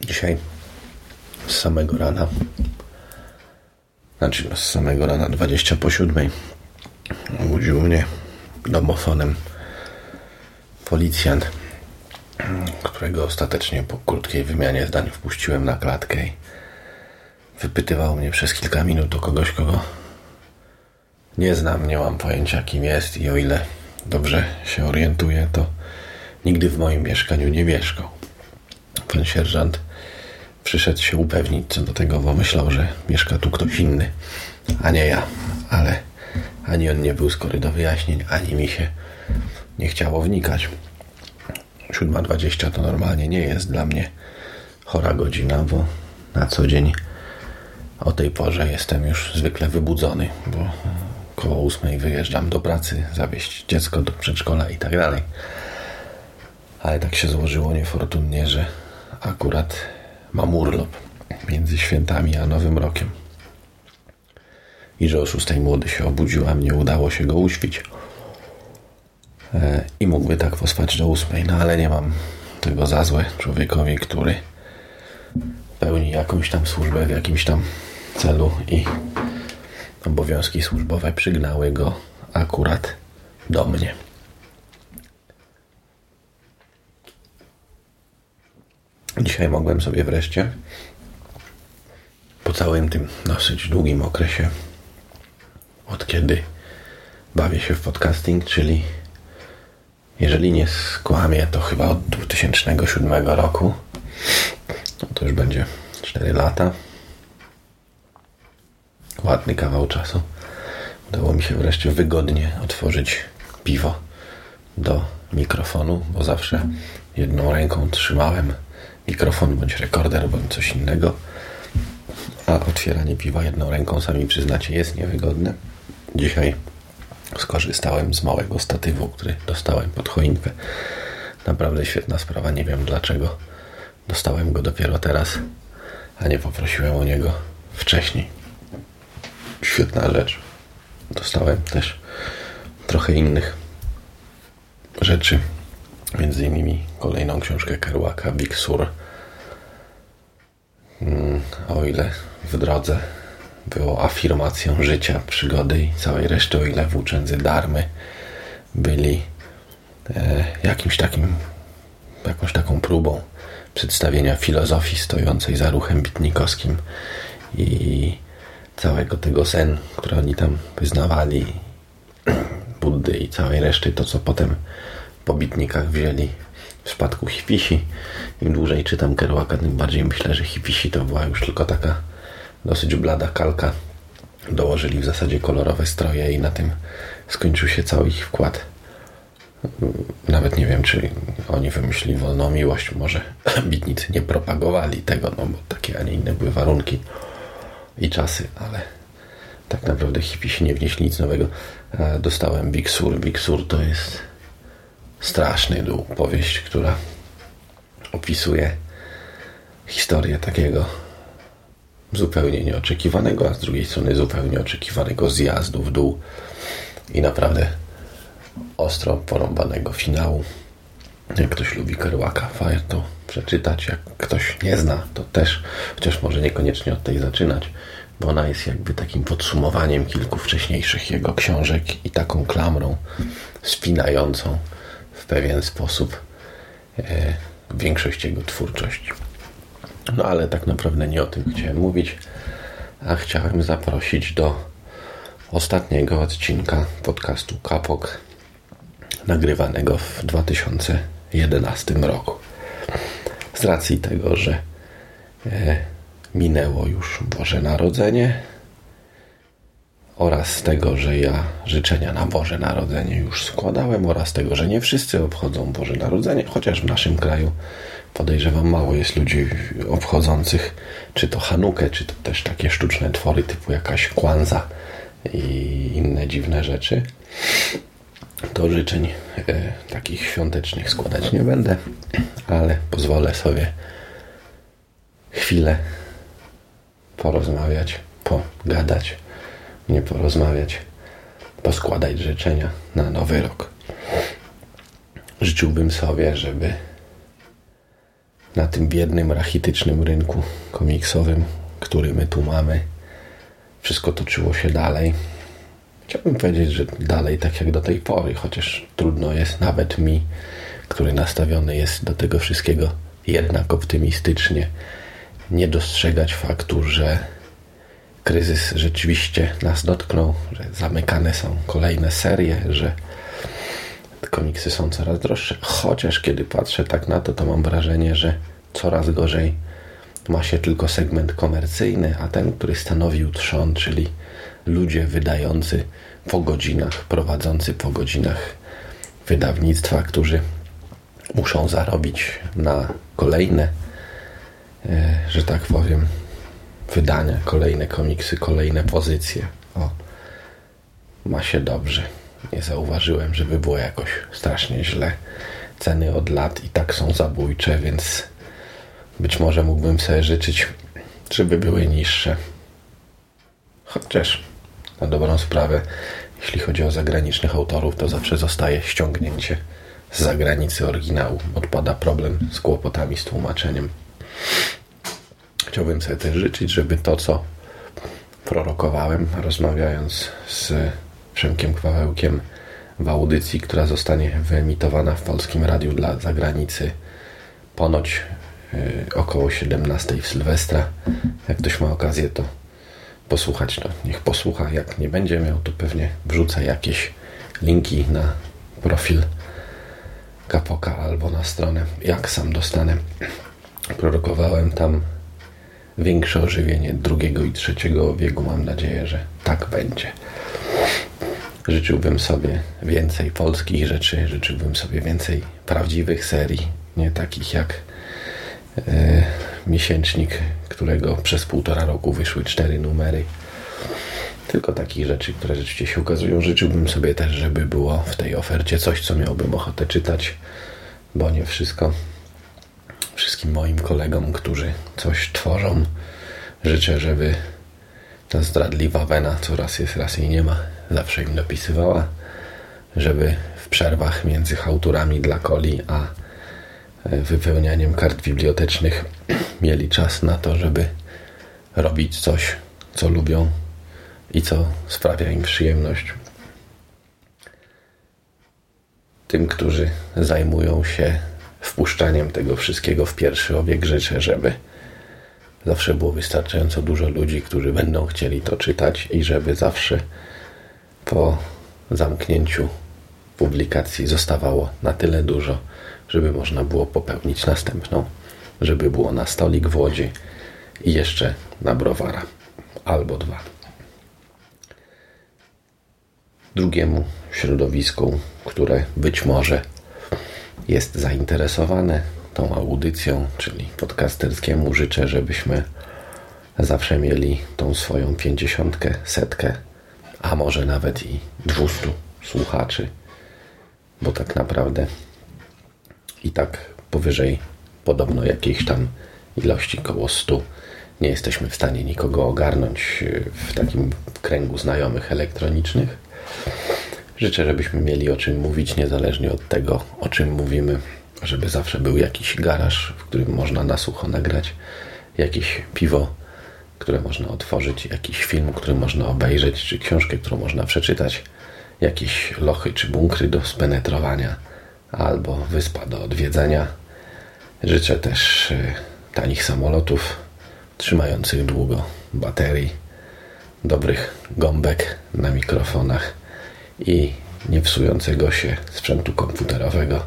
Dzisiaj z samego rana, znaczy no, z samego rana 20 po 7 obudził mnie domofonem policjant, którego ostatecznie po krótkiej wymianie zdań wpuściłem na klatkę wypytywał mnie przez kilka minut o kogoś, kogo nie znam, nie mam pojęcia kim jest i o ile dobrze się orientuję, to nigdy w moim mieszkaniu nie mieszkał. Pan sierżant przyszedł się upewnić co do tego, bo myślał, że mieszka tu ktoś inny, a nie ja. Ale ani on nie był skory do wyjaśnień, ani mi się nie chciało wnikać. 7.20 to normalnie nie jest dla mnie chora godzina, bo na co dzień o tej porze jestem już zwykle wybudzony, bo koło 8 wyjeżdżam do pracy, zawieźć dziecko do przedszkola i tak dalej. Ale tak się złożyło niefortunnie, że akurat mam urlop między świętami a Nowym Rokiem. I że o 6 młody się obudził, a mnie udało się go uśpić. E, I mógłby tak pospać do 8, no ale nie mam tego za złe człowiekowi, który pełni jakąś tam służbę w jakimś tam celu i obowiązki służbowe przygnały go akurat do mnie. Dzisiaj mogłem sobie wreszcie po całym tym dosyć długim okresie, od kiedy bawię się w podcasting, czyli jeżeli nie skłamię, to chyba od 2007 roku, no to już będzie 4 lata. Ładny kawał czasu. Udało mi się wreszcie wygodnie otworzyć piwo do mikrofonu, bo zawsze jedną ręką trzymałem mikrofon bądź rekorder bądź coś innego. A otwieranie piwa jedną ręką, sami przyznacie, jest niewygodne. Dzisiaj skorzystałem z małego statywu, który dostałem pod choinkę. Naprawdę świetna sprawa. Nie wiem dlaczego dostałem go dopiero teraz, a nie poprosiłem o niego wcześniej. Świetna rzecz. Dostałem też trochę innych rzeczy Między innymi kolejną książkę Kerouaka, Big Sur. Mm, o ile w drodze było afirmacją życia, przygody i całej reszty, o ile włóczędzy Darmy byli e, jakimś takim, jakąś taką próbą przedstawienia filozofii stojącej za ruchem bitnikowskim i całego tego sen, który oni tam wyznawali, Buddy i całej reszty, to co potem po bitnikach wzięli w spadku hipisi. Im dłużej czytam Kerouaka, tym bardziej myślę, że hipisi to była już tylko taka dosyć blada kalka. Dołożyli w zasadzie kolorowe stroje i na tym skończył się cały ich wkład. Nawet nie wiem, czy oni wymyślili wolną miłość. Może bitnicy nie propagowali tego, no bo takie, a nie inne były warunki i czasy, ale tak naprawdę hipisi nie wnieśli nic nowego. Dostałem Big Sur. To jest straszny dół. Powieść, która opisuje historię takiego zupełnie nieoczekiwanego, a z drugiej strony zupełnie oczekiwanego zjazdu w dół i naprawdę ostro porąbanego finału. Jak ktoś lubi Kerouaka, warto przeczytać. Jak ktoś nie zna, to też, chociaż może niekoniecznie od tej zaczynać, bo ona jest jakby takim podsumowaniem kilku wcześniejszych jego książek i taką klamrą spinającą w pewien sposób e, większość jego twórczości. No ale tak naprawdę nie o tym chciałem mówić, a chciałem zaprosić do ostatniego odcinka podcastu Kapok, nagrywanego w 2011 roku. Z racji tego, że e, minęło już Boże Narodzenie, oraz tego, że ja życzenia na Boże Narodzenie już składałem, oraz tego, że nie wszyscy obchodzą Boże Narodzenie, chociaż w naszym kraju podejrzewam mało jest ludzi obchodzących czy to Hanukę, czy to też takie sztuczne twory typu jakaś kwanza i inne dziwne rzeczy. To życzeń e, takich świątecznych składać nie będę, ale pozwolę sobie chwilę porozmawiać, pogadać nie porozmawiać, poskładać życzenia na nowy rok. Życzyłbym sobie, żeby na tym biednym, rachitycznym rynku komiksowym, który my tu mamy, wszystko toczyło się dalej. Chciałbym powiedzieć, że dalej tak jak do tej pory, chociaż trudno jest nawet mi, który nastawiony jest do tego wszystkiego jednak optymistycznie, nie dostrzegać faktu, że kryzys rzeczywiście nas dotknął, że zamykane są kolejne serie, że komiksy są coraz droższe. Chociaż kiedy patrzę tak na to, to mam wrażenie, że coraz gorzej ma się tylko segment komercyjny, a ten, który stanowił trzon, czyli ludzie wydający po godzinach, prowadzący po godzinach wydawnictwa, którzy muszą zarobić na kolejne, e, że tak powiem, wydania, kolejne komiksy, kolejne pozycje. O, ma się dobrze. Nie zauważyłem, żeby było jakoś strasznie źle. Ceny od lat i tak są zabójcze, więc być może mógłbym sobie życzyć, żeby były niższe. Chociaż na dobrą sprawę, jeśli chodzi o zagranicznych autorów, to zawsze zostaje ściągnięcie z zagranicy oryginału. Odpada problem z kłopotami z tłumaczeniem. Chciałbym sobie też życzyć, żeby to, co prorokowałem, rozmawiając z Przemkiem Kwawełkiem w audycji, która zostanie wyemitowana w Polskim Radiu dla zagranicy ponoć yy, około 17 w Sylwestra. Jak ktoś ma okazję to posłuchać, to niech posłucha. Jak nie będzie miał, to pewnie wrzucę jakieś linki na profil Kapoka albo na stronę, jak sam dostanę. Prorokowałem tam większe ożywienie drugiego i trzeciego obiegu. Mam nadzieję, że tak będzie. Życzyłbym sobie więcej polskich rzeczy, życzyłbym sobie więcej prawdziwych serii, nie takich jak e, miesięcznik, którego przez półtora roku wyszły cztery numery. Tylko takich rzeczy, które rzeczywiście się ukazują. Życzyłbym sobie też, żeby było w tej ofercie coś, co miałbym ochotę czytać, bo nie wszystko. Wszystkim moim kolegom, którzy coś tworzą, życzę, żeby ta zdradliwa wena, co raz jest, raz jej nie ma, zawsze im dopisywała, żeby w przerwach między autorami dla coli a wypełnianiem kart bibliotecznych mieli czas na to, żeby robić coś, co lubią i co sprawia im przyjemność. Tym, którzy zajmują się wpuszczaniem tego wszystkiego w pierwszy obieg, życzę, żeby zawsze było wystarczająco dużo ludzi, którzy będą chcieli to czytać i żeby zawsze po zamknięciu publikacji zostawało na tyle dużo, żeby można było popełnić następną, żeby było na stolik w Łodzi i jeszcze na browara albo dwa. Drugiemu środowisku, które być może jest zainteresowane tą audycją, czyli podcasterskiemu, życzę, żebyśmy zawsze mieli tą swoją pięćdziesiątkę, setkę, a może nawet i dwustu słuchaczy, bo tak naprawdę i tak powyżej podobno jakiejś tam ilości koło stu. Nie jesteśmy w stanie nikogo ogarnąć w takim kręgu znajomych elektronicznych. Życzę, żebyśmy mieli o czym mówić, niezależnie od tego, o czym mówimy, żeby zawsze był jakiś garaż, w którym można na sucho nagrać, jakieś piwo, które można otworzyć, jakiś film, który można obejrzeć, czy książkę, którą można przeczytać, jakieś lochy czy bunkry do spenetrowania, albo wyspa do odwiedzenia. Życzę też y, tanich samolotów, trzymających długo baterii, dobrych gąbek na mikrofonach i nie psującego się sprzętu komputerowego,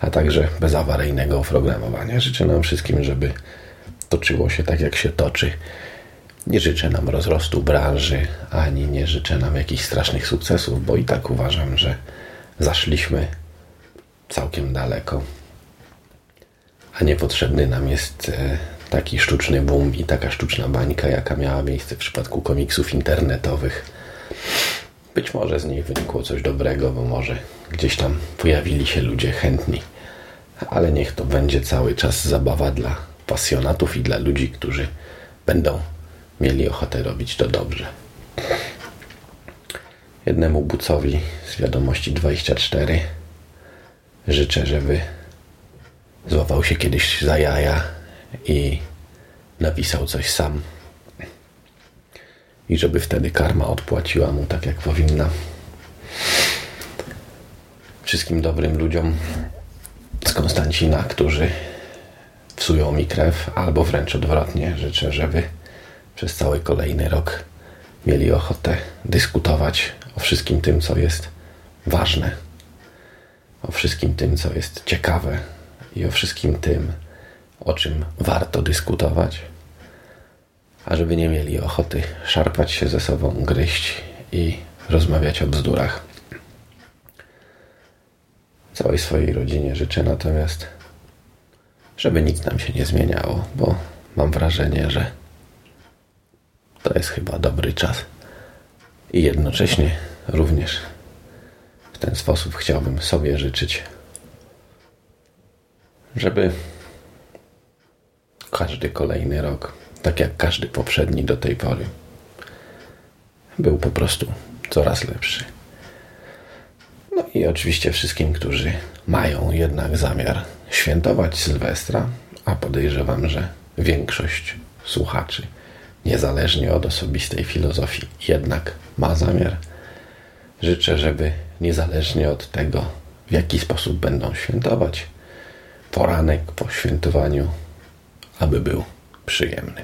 a także bezawaryjnego oprogramowania. Życzę nam wszystkim, żeby toczyło się tak, jak się toczy. Nie życzę nam rozrostu branży, ani nie życzę nam jakichś strasznych sukcesów, bo i tak uważam, że zaszliśmy całkiem daleko. A niepotrzebny nam jest e, taki sztuczny boom i taka sztuczna bańka, jaka miała miejsce w przypadku komiksów internetowych. Być może z niej wynikło coś dobrego, bo może gdzieś tam pojawili się ludzie chętni, ale niech to będzie cały czas zabawa dla pasjonatów i dla ludzi, którzy będą mieli ochotę robić to dobrze. Jednemu bucowi z wiadomości 24 życzę, żeby złapał się kiedyś za jaja i napisał coś sam. I żeby wtedy karma odpłaciła mu tak, jak powinna. Wszystkim dobrym ludziom z Konstancina, którzy psują mi krew, albo wręcz odwrotnie, życzę, żeby przez cały kolejny rok mieli ochotę dyskutować o wszystkim tym, co jest ważne, o wszystkim tym, co jest ciekawe i o wszystkim tym, o czym warto dyskutować, a żeby nie mieli ochoty szarpać się ze sobą, gryźć i rozmawiać o bzdurach. Całej swojej rodzinie życzę natomiast, żeby nic nam się nie zmieniało, bo mam wrażenie, że to jest chyba dobry czas. I jednocześnie również ten sposób chciałbym sobie życzyć, żeby każdy kolejny rok, tak jak każdy poprzedni do tej pory, był po prostu coraz lepszy. No i oczywiście wszystkim, którzy mają jednak zamiar świętować Sylwestra, a podejrzewam, że większość słuchaczy, niezależnie od osobistej filozofii, jednak ma zamiar. Życzę, żeby niezależnie od tego, w jaki sposób będą świętować, poranek po świętowaniu, aby był przyjemny.